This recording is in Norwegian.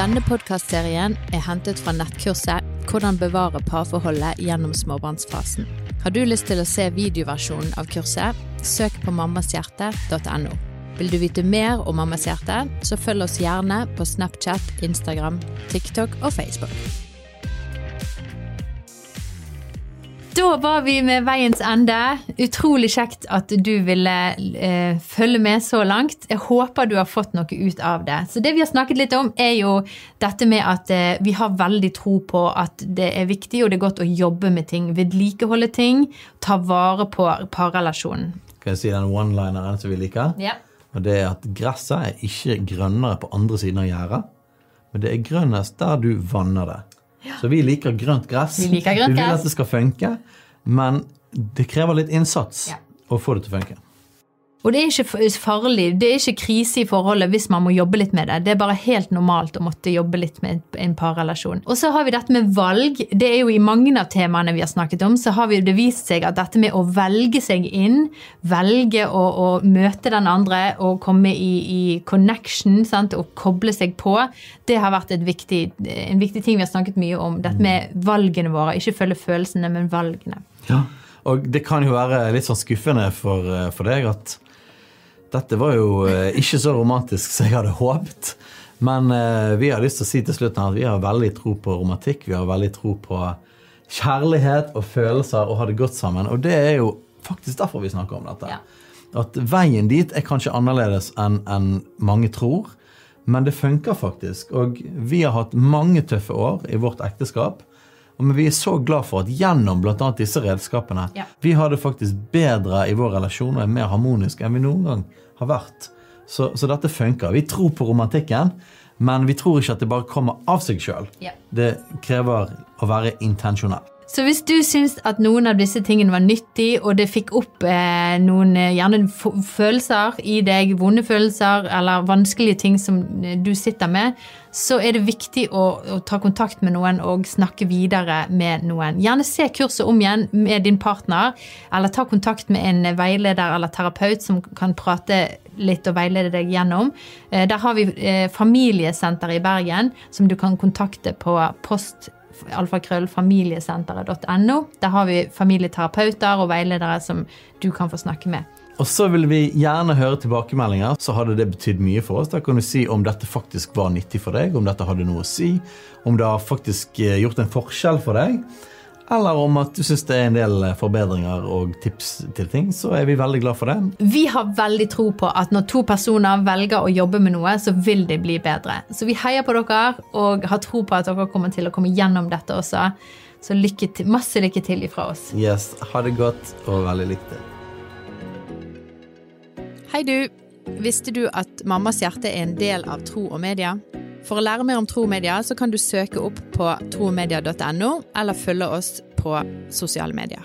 Denne podkastserien er hentet fra nettkurset 'Hvordan bevare parforholdet gjennom småbarnsfasen'. Har du lyst til å se videoversjonen av kurset, søk på mammashjerte.no. Vil du vite mer om Mammas hjerte, så følg oss gjerne på Snapchat, Instagram, TikTok og Facebook. Da var vi med veiens ende. Utrolig kjekt at du ville eh, følge med så langt. Jeg håper du har fått noe ut av det. Så det vi har snakket litt om, er jo dette med at eh, vi har veldig tro på at det er viktig og det er godt å jobbe med ting. Vedlikeholde ting. Ta vare på parrelasjonen. Kan jeg si den one-lineren som vi liker? Ja. Og det er at gresset er ikke grønnere på andre siden av gjerdet, men det er grønnest der du vanner det. Så vi liker grønt gress. Vi liker grønt vi vil at det skal funke, men det krever litt innsats Ja. å få det til å funke. Og det er ikke farlig, det er ikke krise i forholdet hvis man må jobbe litt med det. Det er bare helt normalt å måtte jobbe litt med en- parrelasjon. Og så har vi dette med valg. Det er jo i mange av temaene vi har snakket om, så har vi det vist seg at dette med å velge seg inn, velge å, å møte den andre og komme i, i connection sant? og koble seg på, det har vært viktig, en viktig ting vi har snakket mye om. Dette med valgene våre. Ikke følge følelsene, men valgene. Ja. Og det kan jo være litt sånn skuffende for, eh, for deg at dette var jo eh, ikke så romantisk som jeg hadde håpet. Men eh, vi har lyst til å si til slutten at vi har veldig tro på romantikk. Vi har veldig tro på kjærlighet og følelser og ha det godt sammen. Og det er jo faktisk derfor vi snakker om dette. Ja. At veien dit er kanskje annerledes enn enn mange tror. Men det funker faktisk. Og vi har hatt mange tøffe år i vårt ekteskap. Men vi er så glad for at gjennom bl.a. disse redskapene Ja. Vi har det faktisk bedre i vår relasjon og er mer harmonisk enn vi noen gang har vært. Så, så dette funker. Vi tror på romantikken, men vi tror ikke at det bare kommer av seg sjøl. Ja. Det krever å være intensjonell. Så hvis du syns at noen av disse tingene var nyttig, og det fikk opp eh, noen eh, gjerne følelser i deg, vonde følelser eller vanskelige ting som eh, du sitter med, så er det viktig å, å ta kontakt med noen og snakke videre med noen. Gjerne se kurset om igjen med din partner, eller ta kontakt med en veileder eller terapeut som kan prate litt og veilede deg gjennom. Eh, Der har vi eh, familiesenter i Bergen som du kan kontakte på post alfakrøllfamiliesenteret.no. Der har vi familieterapeuter og veiledere som du kan få snakke med. Og så vil vi gjerne høre tilbakemeldinger. Så hadde det betydd mye for oss. Da kan du si om dette faktisk var nyttig for deg, om dette hadde noe å si, om det har faktisk eh, gjort en forskjell for deg, eller om at du syns det er en del eh, forbedringer og tips til ting, så er vi veldig glad for det. Vi har veldig tro på at når to personer velger å jobbe med noe, så vil det bli bedre. Så vi heier på dere og har tro på at dere kommer til å komme gjennom dette også. Så lykke til, masse lykke til ifra oss. Yes, Ha det godt og veldig lykke til. Hei du! Visste du at Mammas hjerte er en del av Tro og Media? For å lære mer om Tro så kan du søke opp på tromedia.no, eller følge oss på sosiale medier.